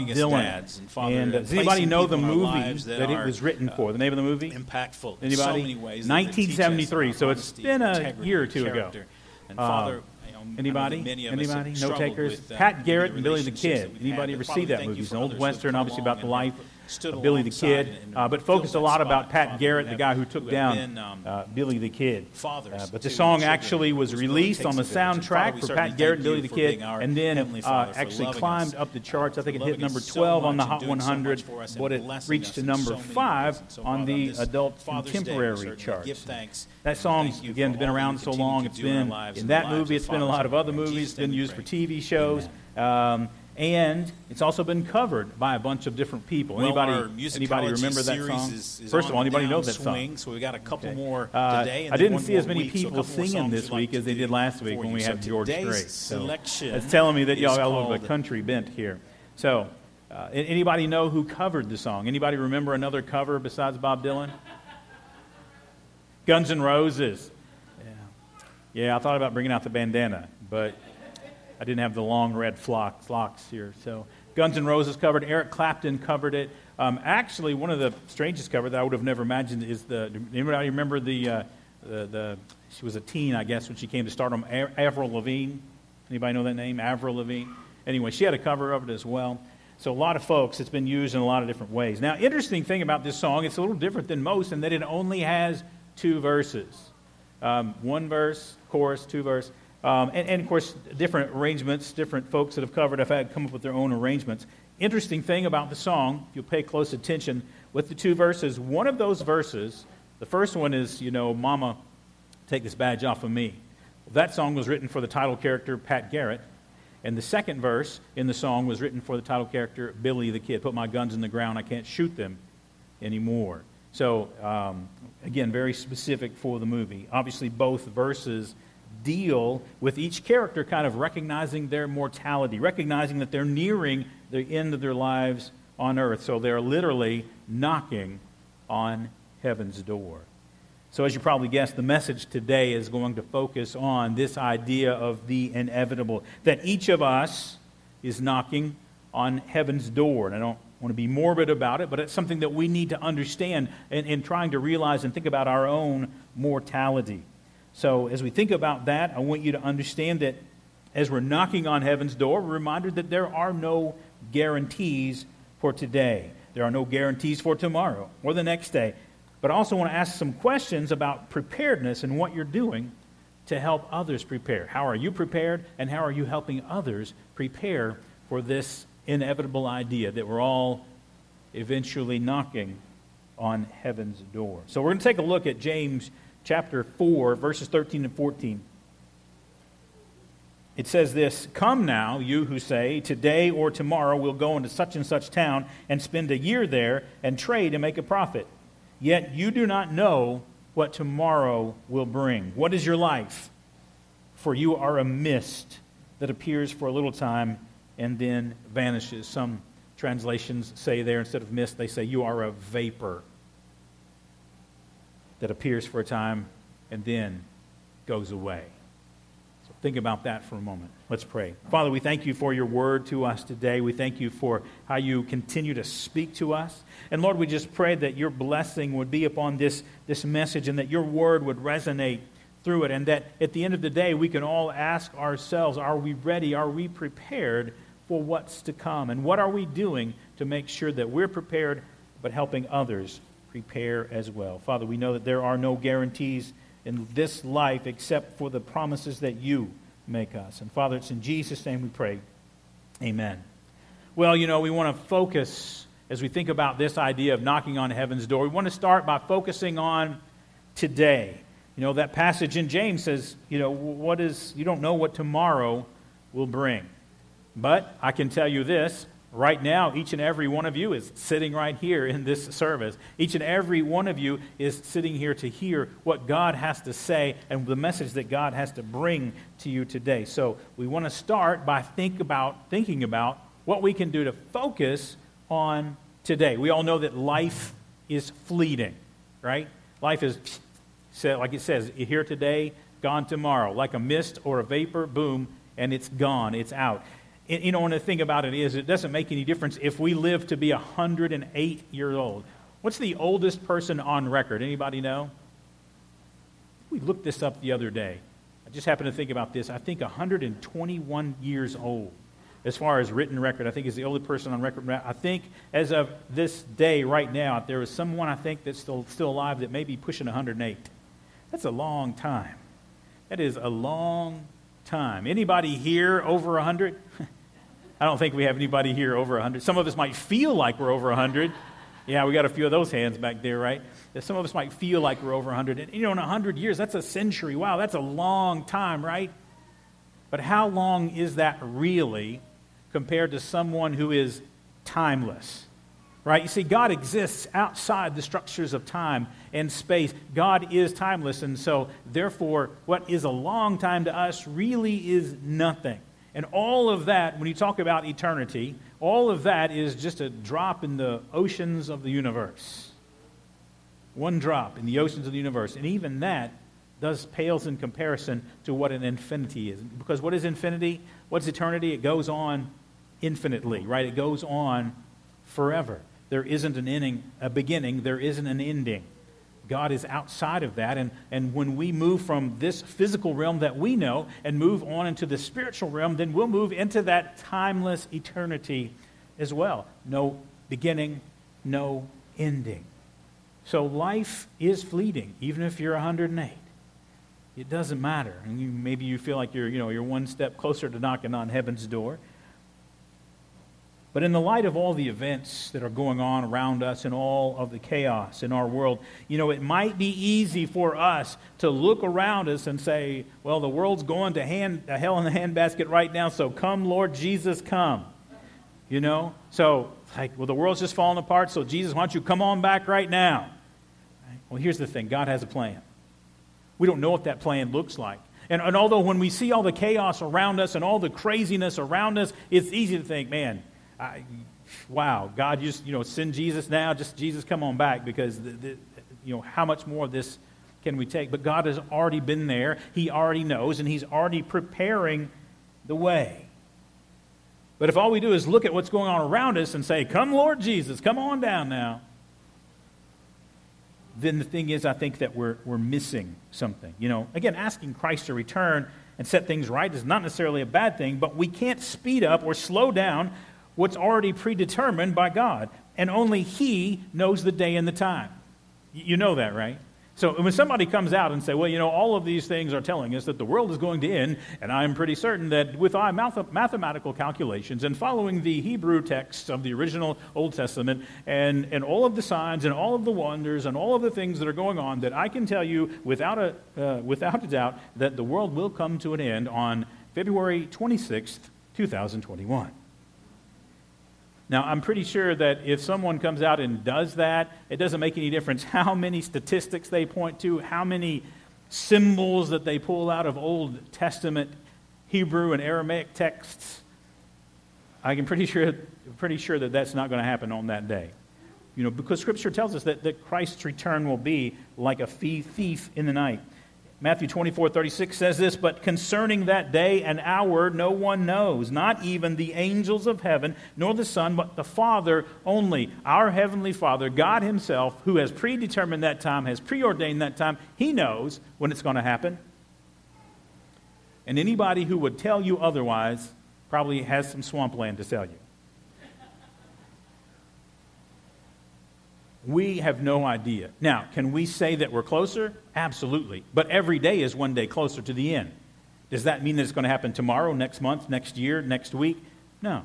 Bob Dylan. dads and fathers and uh, does anybody know the people in our movie that, that it was written for? The name of the movie? impactful in Anybody? so many ways. that they teach us 1973, so it's been a year or two ago. And Father, you know, I know that Anybody? many of us Anybody? No takers? uh, Pat Garrett and Billy the Kid. Anybody ever see that movie? It's an old western, obviously about the life stood Billy the Kid, uh, but focused a lot about Pat Garrett, the guy who took down been, um, Billy the Kid. But the song actually was released on the a village. And Father, soundtrack for Pat Garrett and Billy the Kid, and then uh, actually climbed up the charts. I think it hit number 12 on the Hot 100, much for us and but it reached to number so many ways. 5 on the adult Father's Day, we contemporary charts. That song, again, has been around so long. It's do in our been in that movie. It's been a lot of other movies. It's been used for. TV shows. Um, and it's also been covered by a bunch of different people. Well, anybody, anybody remember that song? Is, is First of all, anybody know that song? downswing, So we got a couple Okay. more Uh, today. And I didn't see as many week, people more singing this like week as they did last week when we So had George Strait. So selection that's telling me that y'all got a little bit called- country bent here. So, uh, anybody know who covered the song? Anybody remember another cover besides Bob Dylan? Guns N' Roses. Yeah, yeah. I thought about bringing out the bandana, but I didn't have the long red flock, locks here. So Guns N' Roses covered. It. Eric Clapton covered it. Um, actually, one of the strangest cover that I would have never imagined is the. Anybody remember the, uh, the the? She was a teen, I guess, when she came to Stardom. Avril Lavigne. Anybody know that name? Avril Lavigne. Anyway, she had a cover of it as well. So a lot of folks, it's been used in a lot of different ways. Now, interesting thing about this song, it's a little different than most in that it only has two verses. Um, one verse, chorus, two verse. Um, and, and, of course, different arrangements, different folks that have covered have had come up with their own arrangements. Interesting thing about the song, if you'll pay close attention, with the two verses, one of those verses, the first one is, you know, Mama, take this badge off of me. That song was written for the title character, Pat Garrett. And the second verse in the song was written for the title character, Billy the Kid. Put my guns in the ground, I can't shoot them anymore. So, um, again, very specific for the movie. Obviously, both verses deal with each character kind of recognizing their mortality, recognizing that they're nearing the end of their lives on earth. So they're literally knocking on heaven's door. So, as you probably guessed, the message today is going to focus on this idea of the inevitable, that each of us is knocking on heaven's door. And I don't want to be morbid about it, but it's something that we need to understand in, in trying to realize and think about our own mortality. So, as we think about that, I want you to understand that as we're knocking on heaven's door, we're reminded that there are no guarantees for today. There are no guarantees for tomorrow or the next day. But I also want to ask some questions about preparedness and what you're doing to help others prepare. How are you prepared, and how are you helping others prepare for this inevitable idea that we're all eventually knocking on heaven's door? So we're going to take a look at James chapter 4, verses 13 and 14. It says this Come now, you who say, Today or tomorrow we'll go into such and such town and spend a year there and trade and make a profit. Yet you do not know what tomorrow will bring. What is your life? For you are a mist that appears for a little time and then vanishes. Some translations say there, instead of mist, they say, You are a vapor that appears for a time and then goes away. So think about that for a moment. Let's pray. Father, we thank you for your word to us today. We thank you for how you continue to speak to us. And Lord, we just pray that your blessing would be upon this, this message and that your word would resonate through it. And that at the end of the day, we can all ask ourselves are we ready? Are we prepared for what's to come? And what are we doing to make sure that we're prepared, but helping others prepare as well? Father, we know that there are no guarantees in this life except for the promises that you make us. And Father, it's in Jesus' name we pray. Amen. Well, you know, we want to focus as we think about this idea of knocking on heaven's door. We want to start by focusing on today. You know, that passage in James says, you know, what is, you don't know what tomorrow will bring. But I can tell you this right now, each and every one of you is sitting right here in this service. Each and every one of you is sitting here to hear what God has to say and the message that God has to bring to you today. So we want to start by think about, thinking about what we can do to focus on today. We all know that life is fleeting, right? Life is, like it says, here today, gone tomorrow. Like a mist or a vapor, boom, and it's gone, it's out. You know, and the thing about it is, it doesn't make any difference if we live to be 108 years old. What's the oldest person on record? Anybody know? We looked this up the other day. I just happened to think about this. I think 121 years old, as far as written record. I think is the oldest person on record. I think as of this day, right now, there is someone I think that's still still alive that may be pushing 108. That's a long time. That is a long time. Anybody here over 100? I don't think we have anybody here over 100. Some of us might feel like we're over 100. Yeah, we got a few of those hands back there, right? Some of us might feel like we're over 100. And, you know, in 100 years, that's a century. Wow, that's a long time, right? But how long is that really compared to someone who is timeless? Right? You see, God exists outside the structures of time and space. God is timeless. And so, therefore, what is a long time to us really is nothing. And all of that, when you talk about eternity, all of that is just a drop in the oceans of the universe. One drop in the oceans of the universe. And even that does pales in comparison to what an infinity is. Because what is infinity? What's eternity? It goes on infinitely, right? It goes on forever. There isn't an ending, a beginning, there isn't an ending. God is outside of that. And, and when we move from this physical realm that we know and move on into the spiritual realm, then we'll move into that timeless eternity as well. No beginning, no ending. So life is fleeting, even if you're 108. It doesn't matter. And you, maybe you feel like you're, you know, you're one step closer to knocking on heaven's door. But in the light of all the events that are going on around us and all of the chaos in our world, you know, it might be easy for us to look around us and say, well, the world's going to, hand, hell in the handbasket right now, so come, Lord Jesus, come. You know? So, like, well, the world's just falling apart, so Jesus, why don't you come on back right now? Well, here's the thing God has a plan. We don't know what that plan looks like. And, and although when we see all the chaos around us and all the craziness around us, it's easy to think, man, I, wow, God, you just, you know, send Jesus now, just Jesus, come on back because, the, the, you know, how much more of this can we take? But God has already been there. He already knows, and He's already preparing the way. But if all we do is look at what's going on around us and say, Come, Lord Jesus, come on down now, then the thing is, I think that we're, we're missing something. You know, again, asking Christ to return and set things right is not necessarily a bad thing, but we can't speed up or slow down what's already predetermined by God. And only He knows the day and the time. You know that, right? So when somebody comes out and say, well, you know, all of these things are telling us that the world is going to end, and I'm pretty certain that with our mathematical calculations and following the Hebrew texts of the original Old Testament and, and all of the signs and all of the wonders and all of the things that are going on, that I can tell you without a, uh, without a doubt that the world will come to an end on February 26th, 2021. Now, I'm pretty sure that if someone comes out and does that, it doesn't make any difference how many statistics they point to, how many symbols that they pull out of Old Testament Hebrew and Aramaic texts. I can pretty sure, pretty sure that that's not going to happen on that day. You know, because Scripture tells us that, that Christ's return will be like a thief in the night. Matthew 24, 36 says this, but concerning that day and hour, no one knows, not even the angels of heaven, nor the Son, but the Father only. Our Heavenly Father, God Himself, who has predetermined that time, has preordained that time, He knows when it's going to happen. And anybody who would tell you otherwise probably has some swampland to sell you. We have no idea. Now, can we say that we're closer? Absolutely. But every day is one day closer to the end. Does that mean that it's going to happen tomorrow, next month, next year, next week? No.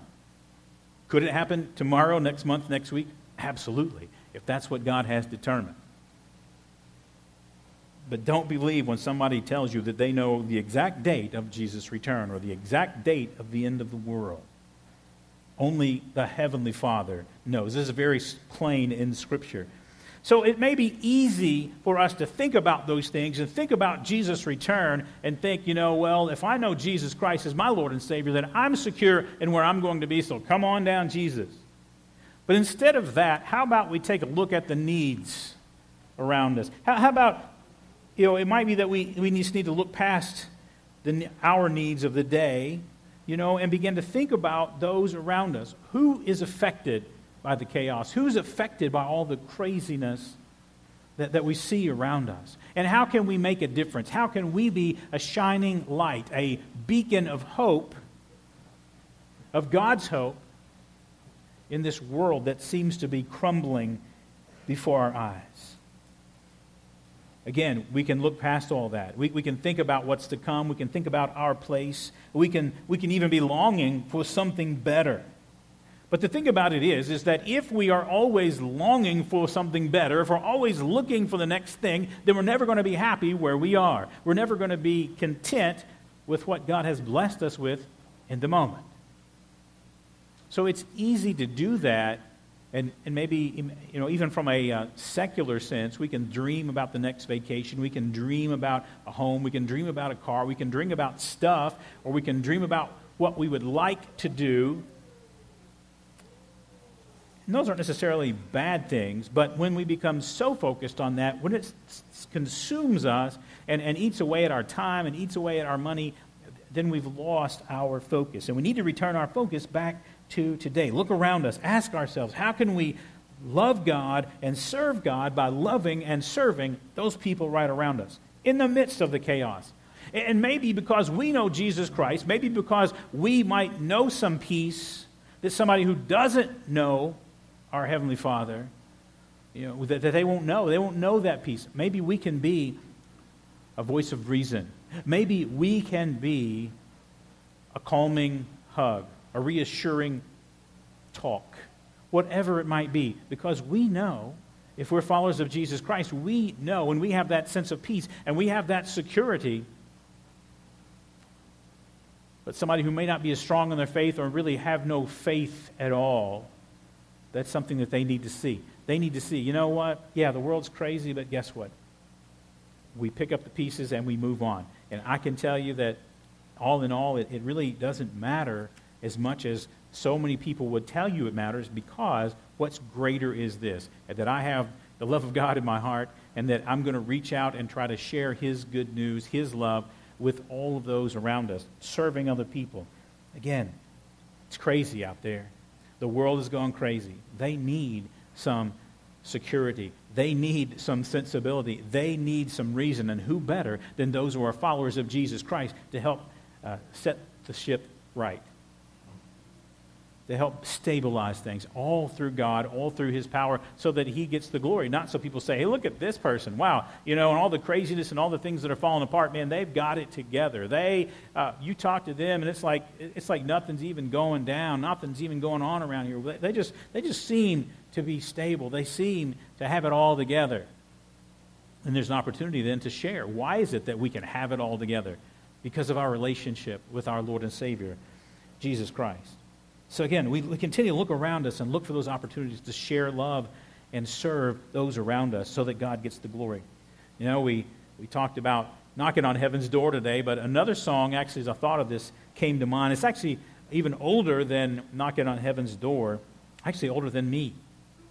Could it happen tomorrow, next month, next week? Absolutely, if that's what God has determined. But don't believe when somebody tells you that they know the exact date of Jesus' return or the exact date of the end of the world. Only the Heavenly Father knows. This is very plain in Scripture. So it may be easy for us to think about those things and think about Jesus' return and think, you know, well, if I know Jesus Christ is my Lord and Savior, then I'm secure in where I'm going to be, so come on down, Jesus. But instead of that, how about we take a look at the needs around us? How, how about, you know, it might be that we, we just need to look past the, our needs of the day you know, and begin to think about those around us. Who is affected by the chaos? Who's affected by all the craziness that, that we see around us? And how can we make a difference? How can we be a shining light, a beacon of hope, of God's hope, in this world that seems to be crumbling before our eyes? Again, we can look past all that. We, we can think about what's to come. We can think about our place. We can, we can even be longing for something better. But the thing about it is, is that if we are always longing for something better, if we're always looking for the next thing, then we're never going to be happy where we are. We're never going to be content with what God has blessed us with in the moment. So it's easy to do that, and, and maybe, you know, even from a uh, secular sense, we can dream about the next vacation. We can dream about a home. We can dream about a car. We can dream about stuff, or we can dream about what we would like to do and those aren't necessarily bad things, but when we become so focused on that, when it consumes us and, and eats away at our time and eats away at our money, then we've lost our focus. And we need to return our focus back to today. Look around us. Ask ourselves, how can we love God and serve God by loving and serving those people right around us in the midst of the chaos? And maybe because we know Jesus Christ, maybe because we might know some peace that somebody who doesn't know our Heavenly Father, you know, that, that they won't know. They won't know that peace. Maybe we can be a voice of reason. Maybe we can be a calming hug, a reassuring talk, whatever it might be, because we know if we're followers of Jesus Christ, we know and we have that sense of peace and we have that security. But somebody who may not be as strong in their faith or really have no faith at all, that's something that they need to see. They need to see, you know what? Yeah, the world's crazy, but guess what? We pick up the pieces and we move on. And I can tell you that all in all, it, it really doesn't matter as much as so many people would tell you it matters because what's greater is this that I have the love of God in my heart and that I'm going to reach out and try to share His good news, His love with all of those around us, serving other people. Again, it's crazy out there. The world has gone crazy. They need some security. They need some sensibility. They need some reason. And who better than those who are followers of Jesus Christ to help uh, set the ship right? To help stabilize things, all through God, all through His power, so that He gets the glory. Not so people say, hey, look at this person. Wow, you know, and all the craziness and all the things that are falling apart, man, they've got it together. They, uh, you talk to them, and it's like, it's like nothing's even going down, nothing's even going on around here. They just, they just seem to be stable. They seem to have it all together. And there's an opportunity then to share. Why is it that we can have it all together? Because of our relationship with our Lord and Savior, Jesus Christ. So again, we, we continue to look around us and look for those opportunities to share love and serve those around us so that God gets the glory. You know, we, we talked about knocking on heaven's door today, but another song, actually, as I thought of this, came to mind. It's actually even older than knocking on heaven's door, actually older than me.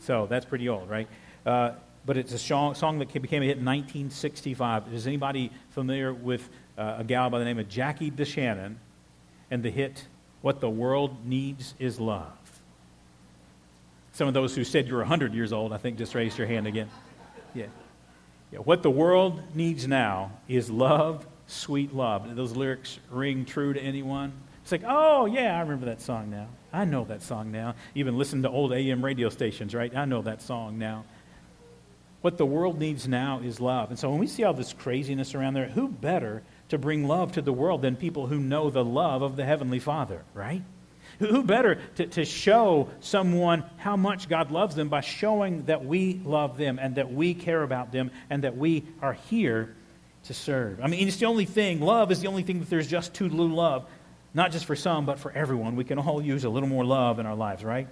So that's pretty old, right? Uh, but it's a song, song that became a hit in 1965. Is anybody familiar with uh, a gal by the name of Jackie DeShannon and the hit what the world needs is love. Some of those who said you're 100 years old, I think, just raised your hand again. Yeah. yeah. What the world needs now is love, sweet love. Do those lyrics ring true to anyone? It's like, oh, yeah, I remember that song now. I know that song now. Even listen to old AM radio stations, right? I know that song now. What the world needs now is love. And so when we see all this craziness around there, who better to bring love to the world than people who know the love of the Heavenly Father, right? Who better to, to show someone how much God loves them by showing that we love them and that we care about them and that we are here to serve? I mean, it's the only thing, love is the only thing that there's just too little love, not just for some, but for everyone. We can all use a little more love in our lives, right?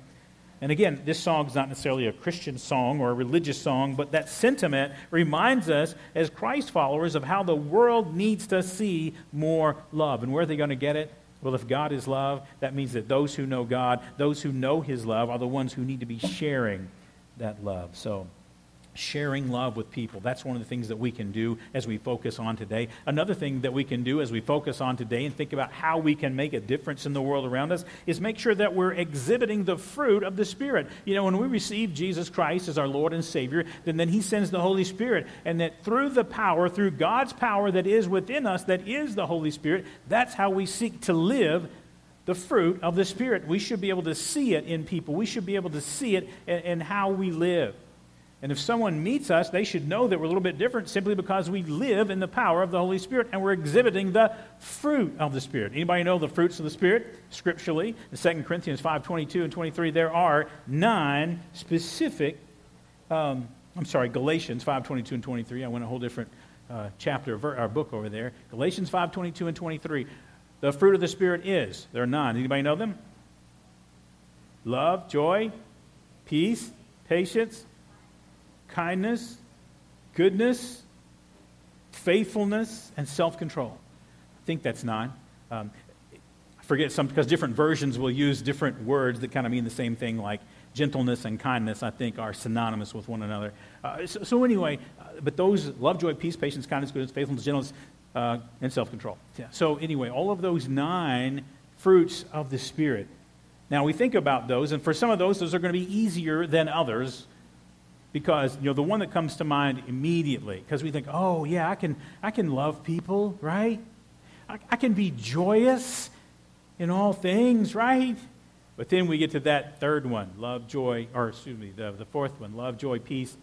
And again, this song is not necessarily a Christian song or a religious song, but that sentiment reminds us as Christ followers of how the world needs to see more love. And where are they going to get it? Well, if God is love, that means that those who know God, those who know His love, are the ones who need to be sharing that love. So, sharing love with people. That's one of the things that we can do as we focus on today. Another thing that we can do as we focus on today and think about how we can make a difference in the world around us is make sure that we're exhibiting the fruit of the Spirit. You know, when we receive Jesus Christ as our Lord and Savior, then, then He sends the Holy Spirit. And that through the power, through God's power that is within us, that is the Holy Spirit, that's how we seek to live the fruit of the Spirit. We should be able to see it in people. We should be able to see it in, in how we live. And if someone meets us, they should know that we're a little bit different simply because we live in the power of the Holy Spirit and we're exhibiting the fruit of the Spirit. Anybody know the fruits of the Spirit? Scripturally, in 2 Corinthians 5 22 and 23, there are nine specific, um, I'm sorry, Galatians 5 22 and 23. I went a whole different uh, chapter of our book over there. Galatians 5 22 and 23. The fruit of the Spirit is, there are nine. Anybody know them? Love, joy, peace, patience kindness, goodness, faithfulness, and self control. I think that's nine. Um, I forget some because different versions will use different words that kind of mean the same thing, like gentleness and kindness, I think, are synonymous with one another. Uh, so, so, anyway, uh, but those love, joy, peace, patience, kindness, goodness, faithfulness, gentleness, uh, and self control. Yeah. So, anyway, all of those nine fruits of the Spirit. Now, we think about those, and for some of those, those are going to be easier than others because you know the one that comes to mind immediately because we think oh yeah i can i can love people right I, I, can be joyous in all things right but then we get to that third one love joy or excuse me the, the fourth one love joy peace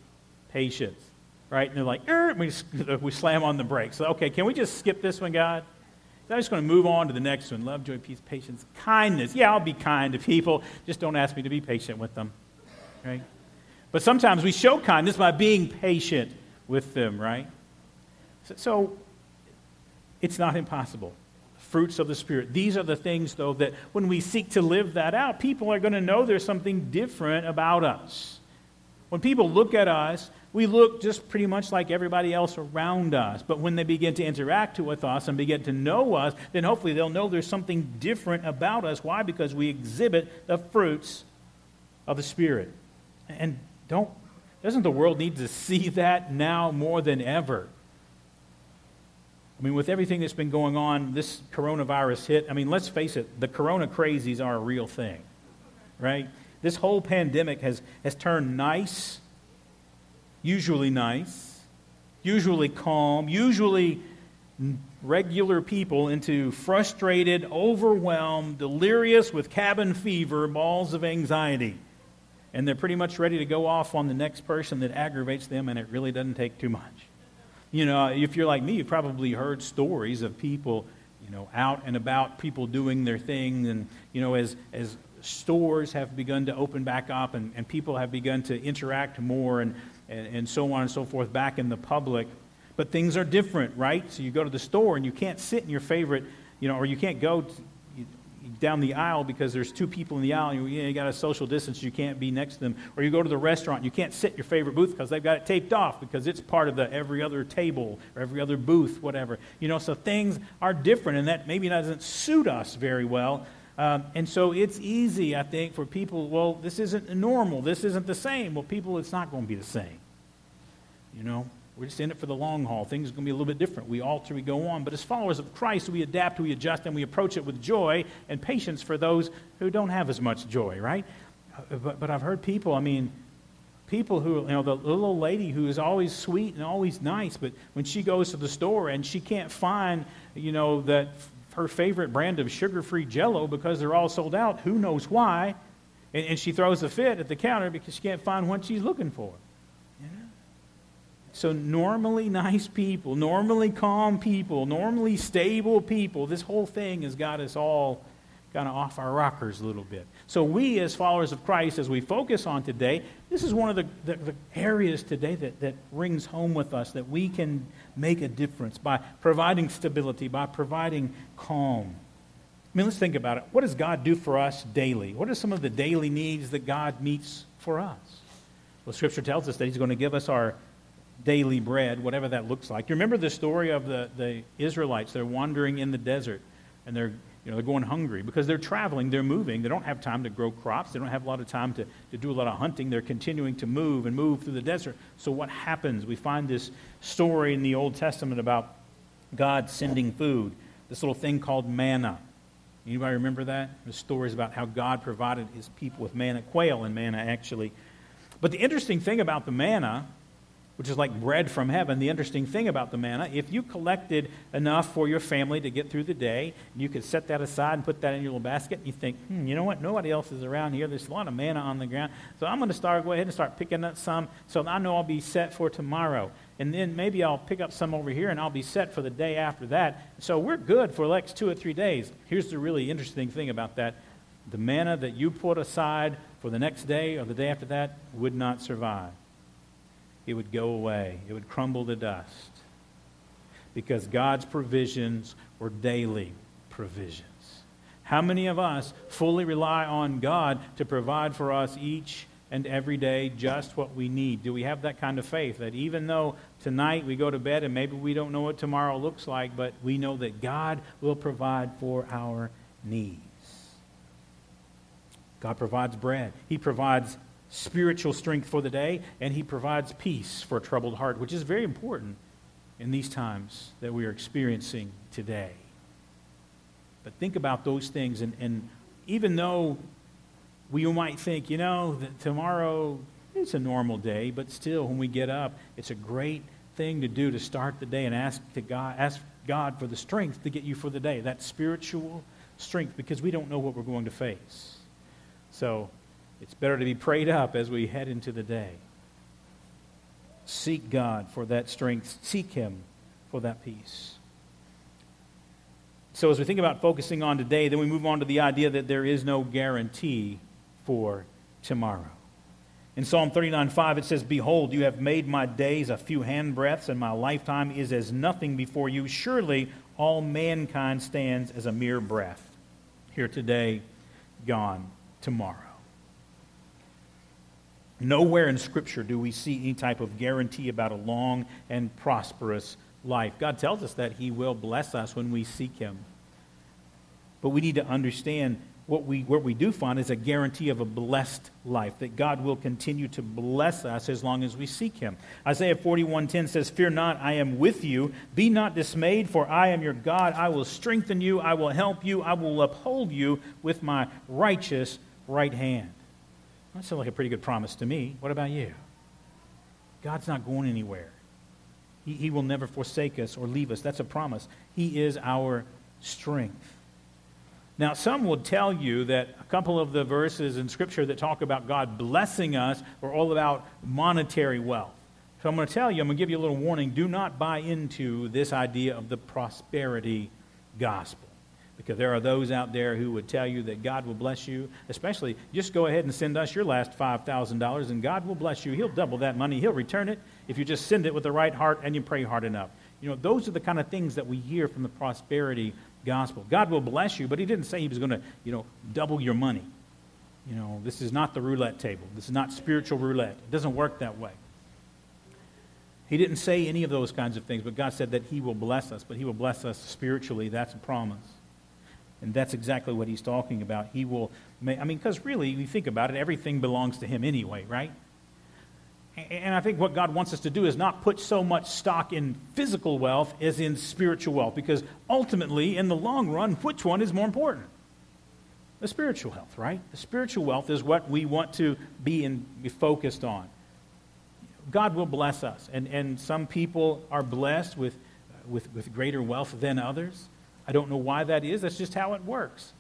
patience right and they're like er, we, we slam on the brakes okay can we just skip this one god I'm just going to move on to the next one love, joy, peace, patience, kindness. Yeah, I'll be kind to people. Just don't ask me to be patient with them. Right? But sometimes we show kindness by being patient with them, right? So, so it's not impossible. Fruits of the Spirit. These are the things, though, that when we seek to live that out, people are going to know there's something different about us. When people look at us, we look just pretty much like everybody else around us. But when they begin to interact with us and begin to know us, then hopefully they'll know there's something different about us. Why? Because we exhibit the fruits of the Spirit. And don't, doesn't the world need to see that now more than ever? I mean, with everything that's been going on, this coronavirus hit, I mean, let's face it, the corona crazies are a real thing, right? This whole pandemic has, has turned nice, usually nice, usually calm, usually regular people into frustrated, overwhelmed, delirious with cabin fever, balls of anxiety and they're pretty much ready to go off on the next person that aggravates them, and it really doesn't take too much. You know, if you're like me, you've probably heard stories of people, you know, out and about, people doing their thing, and, you know, as, as stores have begun to open back up and, and people have begun to interact more and, and, and so on and so forth back in the public. But things are different, right? So you go to the store and you can't sit in your favorite, you know, or you can't go down the aisle because there's two people in the aisle and you, you, got a social distance, you can't be next to them. Or you go to the restaurant, you can't sit your favorite booth because they've got it taped off because it's part of the every other table or every other booth, whatever. You know, so things are different and that maybe doesn't suit us very well. Um, and so it's easy, I think, for people, well, this isn't normal. This isn't the same. Well, people, it's not going to be the same. You know? We're just in it for the long haul. Things are going to be a little bit different. We alter, we go on. But as followers of Christ, we adapt, we adjust, and we approach it with joy and patience for those who don't have as much joy, right? Uh, but, but I've heard people, I mean, people who, you know, the little lady who is always sweet and always nice, but when she goes to the store and she can't find, you know, that her favorite brand of sugar-free jello because they're all sold out, who knows why, and, and she throws a fit at the counter because she can't find what she's looking for. So, normally nice people, normally calm people, normally stable people, this whole thing has got us all kind of off our rockers a little bit. So, we as followers of Christ, as we focus on today, this is one of the, the, the, areas today that, that rings home with us that we can make a difference by providing stability, by providing calm. I mean, let's think about it. What does God do for us daily? What are some of the daily needs that God meets for us? Well, Scripture tells us that He's going to give us our daily bread, whatever that looks like. You remember the story of the, the Israelites? They're wandering in the desert and they're You know, they're going hungry because they're traveling, they're moving. They don't have time to grow crops. They don't have a lot of time to, to do a lot of hunting. They're continuing to move and move through the desert. So what happens? We find this story in the Old Testament about God sending food, this little thing called manna. Anybody remember that? The stories about how God provided his people with manna, quail and manna, actually. But the interesting thing about the manna, which is like bread from heaven, the interesting thing about the manna, if you collected enough for your family to get through the day, you could set that aside and put that in your little basket, and you think, hmm, you know what? Nobody else is around here. There's a lot of manna on the ground. So I'm going to start, go ahead and start picking up some so I know I'll be set for tomorrow and then maybe I'll pick up some over here and I'll be set for the day after that. So we're good for like two or three days. Here's the really interesting thing about that the manna that you put aside for the next day or the day after that would not survive. It would go away, it would crumble to dust. Because God's provisions were daily provisions. How many of us fully rely on God to provide for us each and every day just what we need? Do we have that kind of faith that even though tonight we go to bed and maybe we don't know what tomorrow looks like, but we know that God will provide for our needs? God provides bread, He provides spiritual strength for the day, and He provides peace for a troubled heart, which is very important in these times that we are experiencing today. But think about those things, and, and even though we might think, you know, that tomorrow it's a normal day, but still, when we get up, it's a great thing to do to start the day and ask to God, ask God for the strength to get you for the day. That spiritual strength, because we don't know what we're going to face. So it's better to be prayed up as we head into the day. Seek God for that strength. Seek Him for that peace. So, as we think about focusing on today, then we move on to the idea that there is no guarantee for tomorrow. In Psalm 39 5, it says, Behold, you have made my days a few handbreadths, and my lifetime is as nothing before you. Surely all mankind stands as a mere breath. Here today, gone tomorrow. Nowhere in Scripture do we see any type of guarantee about a long and prosperous life. God tells us that He will bless us when we seek Him. But we need to understand what we, what we do find is a guarantee of a blessed life, that God will continue to bless us as long as we seek him. Isaiah 41.10 says, Fear not, I am with you. Be not dismayed, for I am your God. I will strengthen you. I will help you. I will uphold you with my righteous right hand. That sounds like a pretty good promise to me. What about you? God's not going anywhere. He, he will never forsake us or leave us. That's a promise. He is our strength. Now, some would tell you that a couple of the verses in Scripture that talk about God blessing us are all about monetary wealth. So I'm going to tell you, I'm going to give you a little warning do not buy into this idea of the prosperity gospel. Because there are those out there who would tell you that God will bless you, especially just go ahead and send us your last $5,000 and God will bless you. He'll double that money, He'll return it if you just send it with the right heart and you pray hard enough. You know, those are the kind of things that we hear from the prosperity gospel. God will bless you, but he didn't say he was going to, you know, double your money. You know, this is not the roulette table. This is not spiritual roulette. It doesn't work that way. He didn't say any of those kinds of things, but God said that he will bless us, but he will bless us spiritually. That's a promise. And that's exactly what he's talking about. He will, I mean, because really, you think about it, everything belongs to him anyway, right? And I think what God wants us to do is not put so much stock in physical wealth as in spiritual wealth, because ultimately, in the long run, which one is more important? The spiritual health, right? The spiritual wealth is what we want to be, in, be focused on. God will bless us, and, and some people are blessed with, with, with greater wealth than others. I don't know why that is. That's just how it works.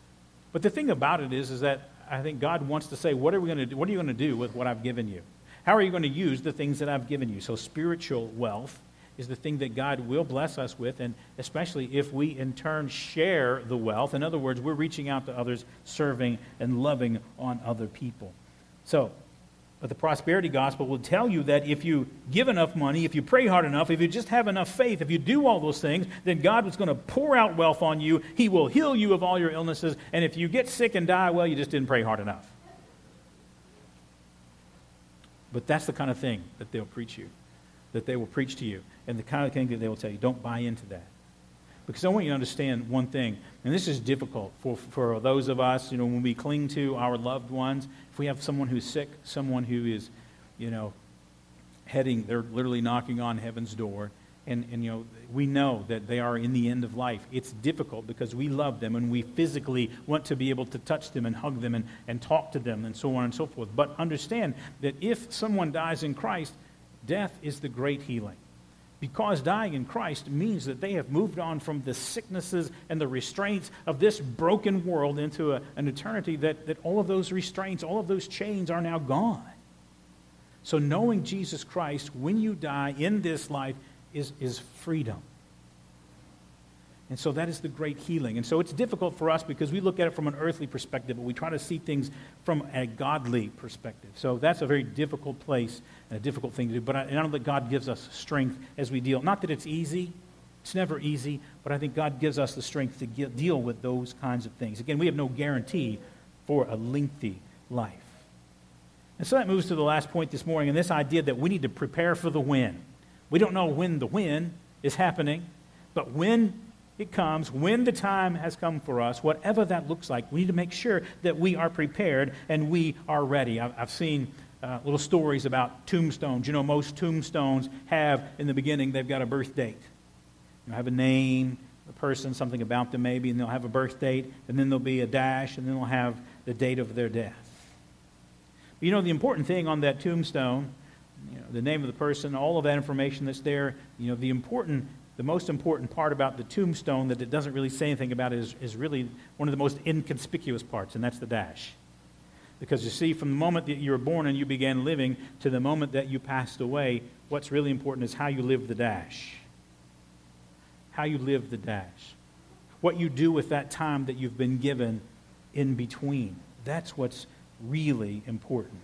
But the thing about it is, is that I think God wants to say, what are we going to do? What are you going to do with what I've given you? How are you going to use the things that I've given you? So, spiritual wealth is the thing that God will bless us with, and especially if we in turn share the wealth. In other words, we're reaching out to others, serving and loving on other people. So, but the prosperity gospel will tell you that if you give enough money, if you pray hard enough, if you just have enough faith, if you do all those things, then God is going to pour out wealth on you. He will heal you of all your illnesses. And if you get sick and die, well, you just didn't pray hard enough. But that's the kind of thing that they'll preach you, that they will preach to you, and the kind of thing that they will tell you. Don't buy into that. Because I want you to understand one thing, and this is difficult for, for those of us, you know, when we cling to our loved ones. If we have someone who's sick, someone who is, you know, heading, they're literally knocking on heaven's door, and, and you know, we know that they are in the end of life. It's difficult because we love them and we physically want to be able to touch them and hug them and, and talk to them and so on and so forth. But understand that if someone dies in Christ, death is the great healing. Because dying in Christ means that they have moved on from the sicknesses and the restraints of this broken world into a, an eternity that, that all of those restraints, all of those chains are now gone. So, knowing Jesus Christ when you die in this life is, is freedom. And so that is the great healing. And so it's difficult for us because we look at it from an earthly perspective, but we try to see things from a godly perspective. So that's a very difficult place and a difficult thing to do. But I, I know that God gives us strength as we deal. Not that it's easy, it's never easy, but I think God gives us the strength to get, deal with those kinds of things. Again, we have no guarantee for a lengthy life. And so that moves to the last point this morning, and this idea that we need to prepare for the win. We don't know when the win is happening, but when it comes, when the time has come for us, whatever that looks like, we need to make sure that we are prepared and we are ready. I've, I've seen uh, little stories about tombstones. You know, most tombstones have, in the beginning, they've got a birth date. You have a name, a person, something about them maybe, and they'll have a birth date, and then there'll be a dash, and then they'll have the date of their death. But you know, the important thing on that tombstone you know, the name of the person, all of that information that's there. You know, the important, the most important part about the tombstone that it doesn't really say anything about is, is really one of the most inconspicuous parts, and that's the dash. Because you see, from the moment that you were born and you began living to the moment that you passed away, what's really important is how you live the dash. How you live the dash. What you do with that time that you've been given in between. That's what's really important.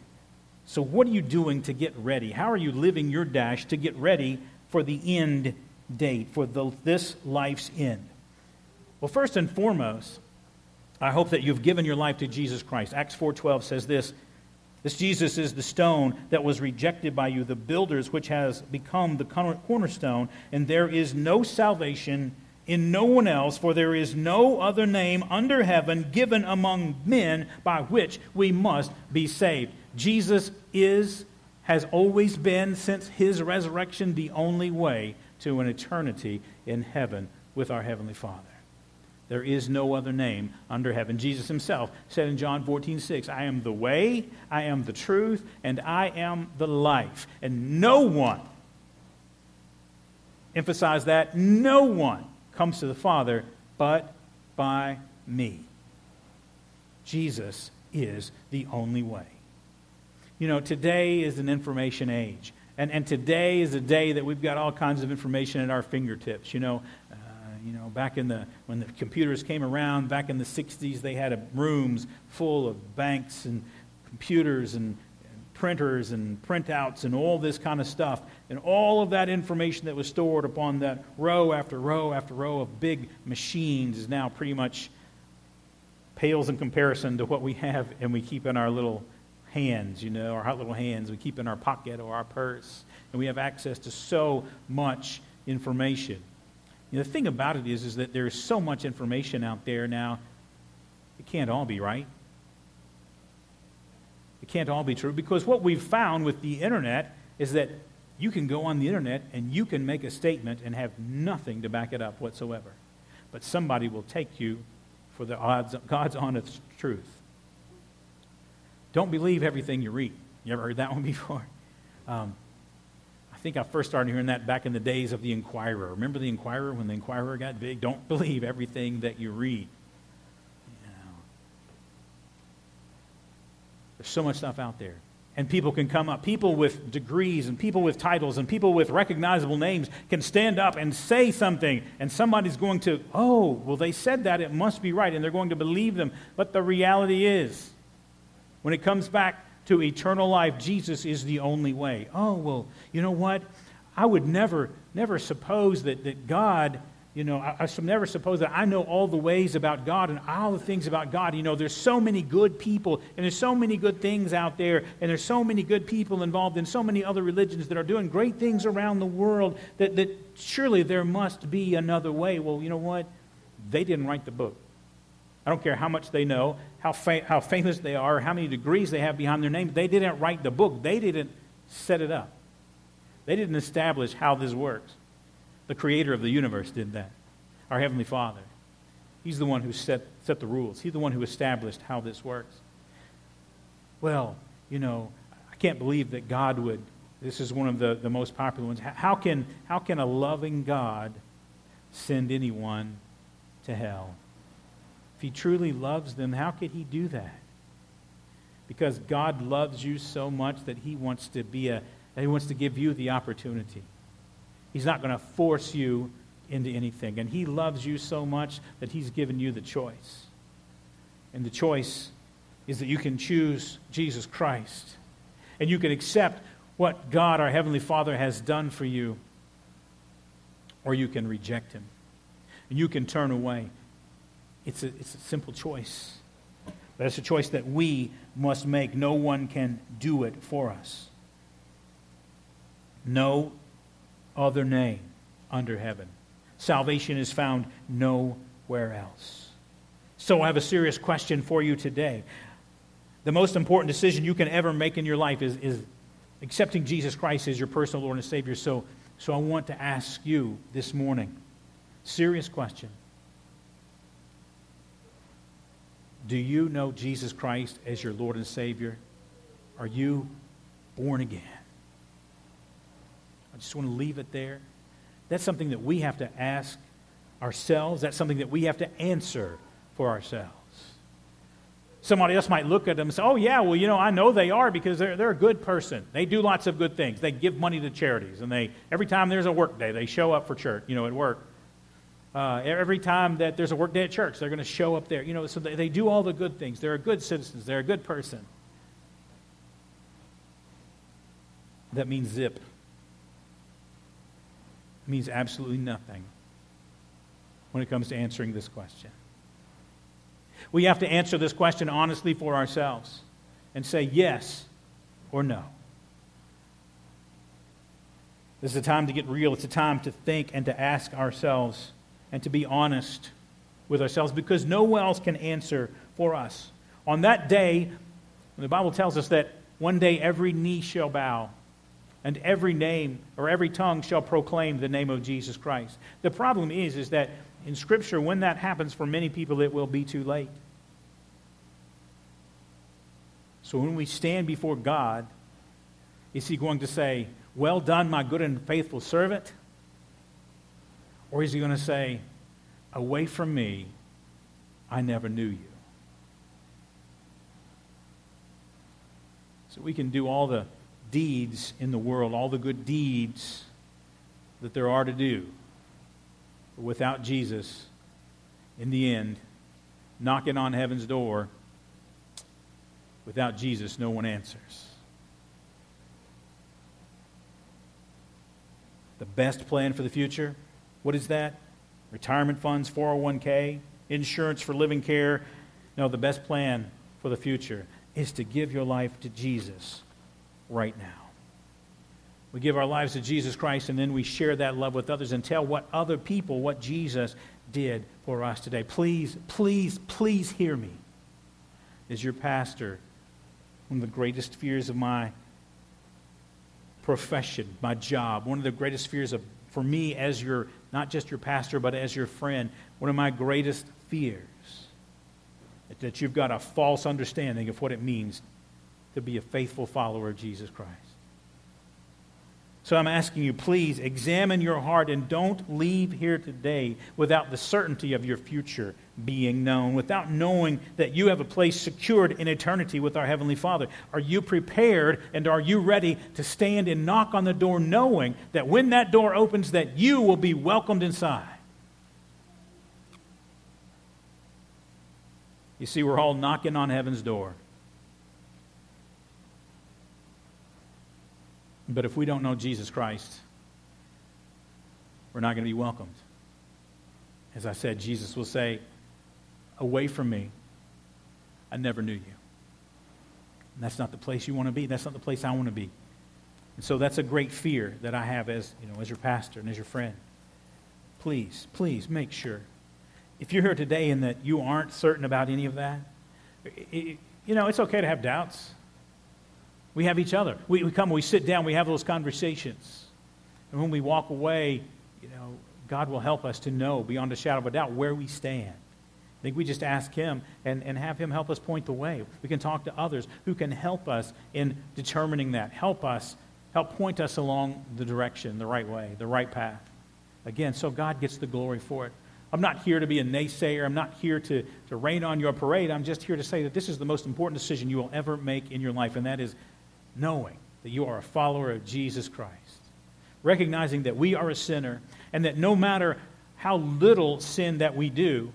So, what are you doing to get ready? How are you living your dash to get ready for the end date, for the, this life's end? Well, first and foremost, I hope that you've given your life to Jesus Christ. Acts 4:12 says this, this Jesus is the stone that was rejected by you, the builders, which has become the cornerstone, and there is no salvation in no one else, for there is no other name under heaven given among men by which we must be saved. Jesus is, has always been, since his resurrection, the only way to an eternity in heaven with our Heavenly Father. There is no other name under heaven. Jesus himself said in John 14, 6, I am the way, I am the truth, and I am the life. And no one, emphasize that, no one comes to the Father but by me. Jesus is the only way. You know, today is an information age. And, and today is a day that we've got all kinds of information at our fingertips. You know, uh, you know, back in the, when the computers came around, back in the 60s, they had a, rooms full of banks and computers and, and printers and printouts and all this kind of stuff. And all of that information that was stored upon that row after row after row of big machines is now pretty much pales in comparison to what we have and we keep in our little hands, you know, our hot little hands we keep in our pocket or our purse. And we have access to so much information. You know, the thing about it is, is that there's so much information out there now, it can't all be right. It can't all be true because what we've found with the internet is that you can go on the internet and you can make a statement and have nothing to back it up whatsoever. But somebody will take you for the odds, God's honest truth. Don't believe everything you read. You ever heard that one before? Um, I think I first started hearing that back in the days of the Enquirer. Remember the Enquirer when the Enquirer got big? Don't believe everything that you read. There's so much stuff out there. And people can come up. People with degrees and people with titles and people with recognizable names can stand up and say something, and somebody's going to, oh, well, they said that. It must be right. And they're going to believe them. But the reality is, when it comes back to eternal life, Jesus is the only way. Oh, well, you know what? I would never, never suppose that, that God you know, I, I should never suppose that I know all the ways about God and all the things about God. You know, there's so many good people and there's so many good things out there and there's so many good people involved in so many other religions that are doing great things around the world that, that surely there must be another way. Well, you know what? They didn't write the book. I don't care how much they know, how, how famous they are, how many degrees they have behind their name. They didn't write the book. They didn't set it up. They didn't establish how this works. The creator of the universe did that. Our Heavenly Father. He's the one who set, set the rules, He's the one who established how this works. Well, you know, I can't believe that God would. This is one of the, the most popular ones. How can, how can a loving God send anyone to hell? If He truly loves them, how could He do that? Because God loves you so much that He wants to be a, He wants to give you the opportunity. He's not going to force you into anything. And He loves you so much that He's given you the choice. And the choice is that you can choose Jesus Christ. And you can accept what God, our Heavenly Father, has done for you, or you can reject Him. And you can turn away. It's a, it's a simple choice. But it's a choice that we must make. No one can do it for us. No other name under heaven. Salvation is found nowhere else. So I have a serious question for you today. The most important decision you can ever make in your life is, is accepting Jesus Christ as your personal Lord and Savior. So, so I want to ask you this morning serious question. Do you know Jesus Christ as your Lord and Savior? Are you born again? I just want to leave it there. That's something that we have to ask ourselves. That's something that we have to answer for ourselves. Somebody else might look at them and say, Oh, yeah, well, you know, I know they are because they're, they're a good person. They do lots of good things. They give money to charities. And they, every time there's a work day, they show up for church, you know, at work. Uh, every time that there's a work day at church, they're going to show up there. You know, so they, they do all the good things. They're a good citizens. They're a good person. That means zip It means absolutely nothing when it comes to answering this question. We have to answer this question honestly for ourselves and say yes or no. This is a time to get real. It's a time to think and to ask ourselves and to be honest with ourselves because no one else can answer for us. On that day, the Bible tells us that one day every knee shall bow and every name or every tongue shall proclaim the name of Jesus Christ. The problem is, is that in Scripture, when that happens for many people, it will be too late. So when we stand before God, is He going to say, Well done, my good and faithful servant? Or is He going to say, Away from me, I never knew you? So we can do all the deeds in the world, all the good deeds that there are to do. But without Jesus, in the end, knocking on heaven's door, without Jesus, no one answers. The best plan for the future, what is that? Retirement funds, 401k, insurance for living care. No, the best plan for the future is to give your life to Jesus right now. We give our lives to Jesus Christ and then we share that love with others and tell what other people what Jesus did for us today. Please, please, please hear me. As your pastor, one of the greatest fears of my profession, my job, one of the greatest fears of for me as your not just your pastor but as your friend, one of my greatest fears that you've got a false understanding of what it means to be a faithful follower of Jesus Christ. So I'm asking you, please examine your heart and don't leave here today without the certainty of your future being known, without knowing that you have a place secured in eternity with our Heavenly Father. Are you prepared and are you ready to stand and knock on the door knowing that when that door opens that you will be welcomed inside? You see, we're all knocking on heaven's door. But if we don't know Jesus Christ, we're not going to be welcomed. as I said, Jesus will say, Away from me, I never knew you. And that's not the place you want to be. That's not the place I want to be. And so that's a great fear that I have as, you know, as your pastor and as your friend. Please, please make sure. If you're here today and that you aren't certain about any of that, it, you know, it's okay to have doubts. We have each other. We, we come, we sit down, we have those conversations. And when we walk away, you know, God will help us to know beyond a shadow of a doubt where we stand. I think we just ask Him and, and have Him help us point the way. We can talk to others who can help us in determining that, help us, help point us along the direction, the right way, the right path. Again, so God gets the glory for it. I'm not here to be a naysayer. I'm not here to, to rain on your parade. I'm just here to say that this is the most important decision you will ever make in your life, and that is knowing that you are a follower of Jesus Christ. Recognizing that we are a sinner, and that no matter how little sin that we do,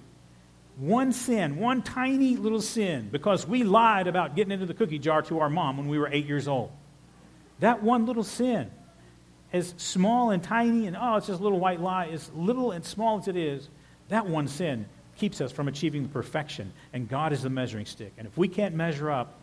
one sin, one tiny little sin, because we lied about getting into the cookie jar to our mom when we were eight years old. That one little sin, as small and tiny and oh, it's just a little white lie, as little and small as it is, that one sin keeps us from achieving perfection. And God is the measuring stick. And if we can't measure up,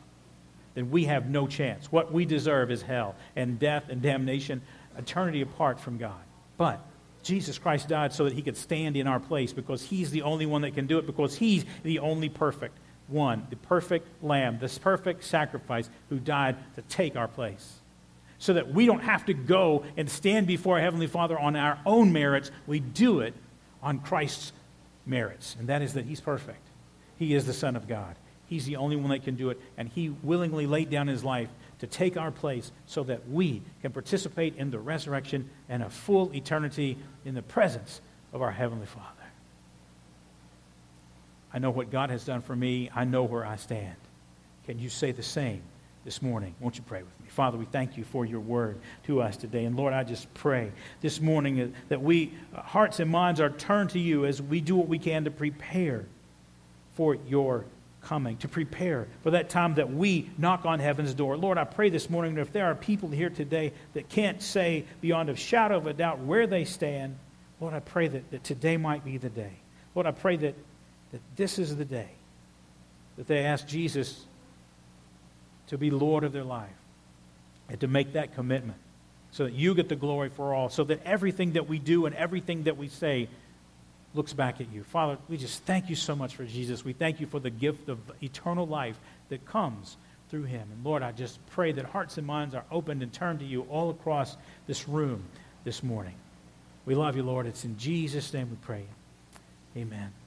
then we have no chance. What we deserve is hell and death and damnation, eternity apart from God. But Jesus Christ died so that he could stand in our place because he's the only one that can do it, because he's the only perfect one, the perfect lamb, this perfect sacrifice who died to take our place. So that we don't have to go and stand before Heavenly Father on our own merits. We do it on Christ's merits, and that is that he's perfect. He is the Son of God. He's the only one that can do it, and he willingly laid down his life to take our place so that we can participate in the resurrection and a full eternity in the presence of our Heavenly Father. I know what God has done for me. I know where I stand. Can you say the same this morning? Won't you pray with me? Father, we thank you for your word to us today. And Lord, I just pray this morning that we, hearts and minds, are turned to you as we do what we can to prepare for your coming, to prepare for that time that we knock on heaven's door. Lord, I pray this morning that if there are people here today that can't say beyond a shadow of a doubt where they stand, Lord, I pray that, that today might be the day. Lord, I pray that, that this is the day that they ask Jesus to be Lord of their life and to make that commitment so that you get the glory for all, so that everything that we do and everything that we say looks back at you. Father, we just thank you so much for Jesus. We thank you for the gift of eternal life that comes through him. And Lord, I just pray that hearts and minds are opened and turned to you all across this room this morning. We love you, Lord. It's in Jesus' name we pray. Amen.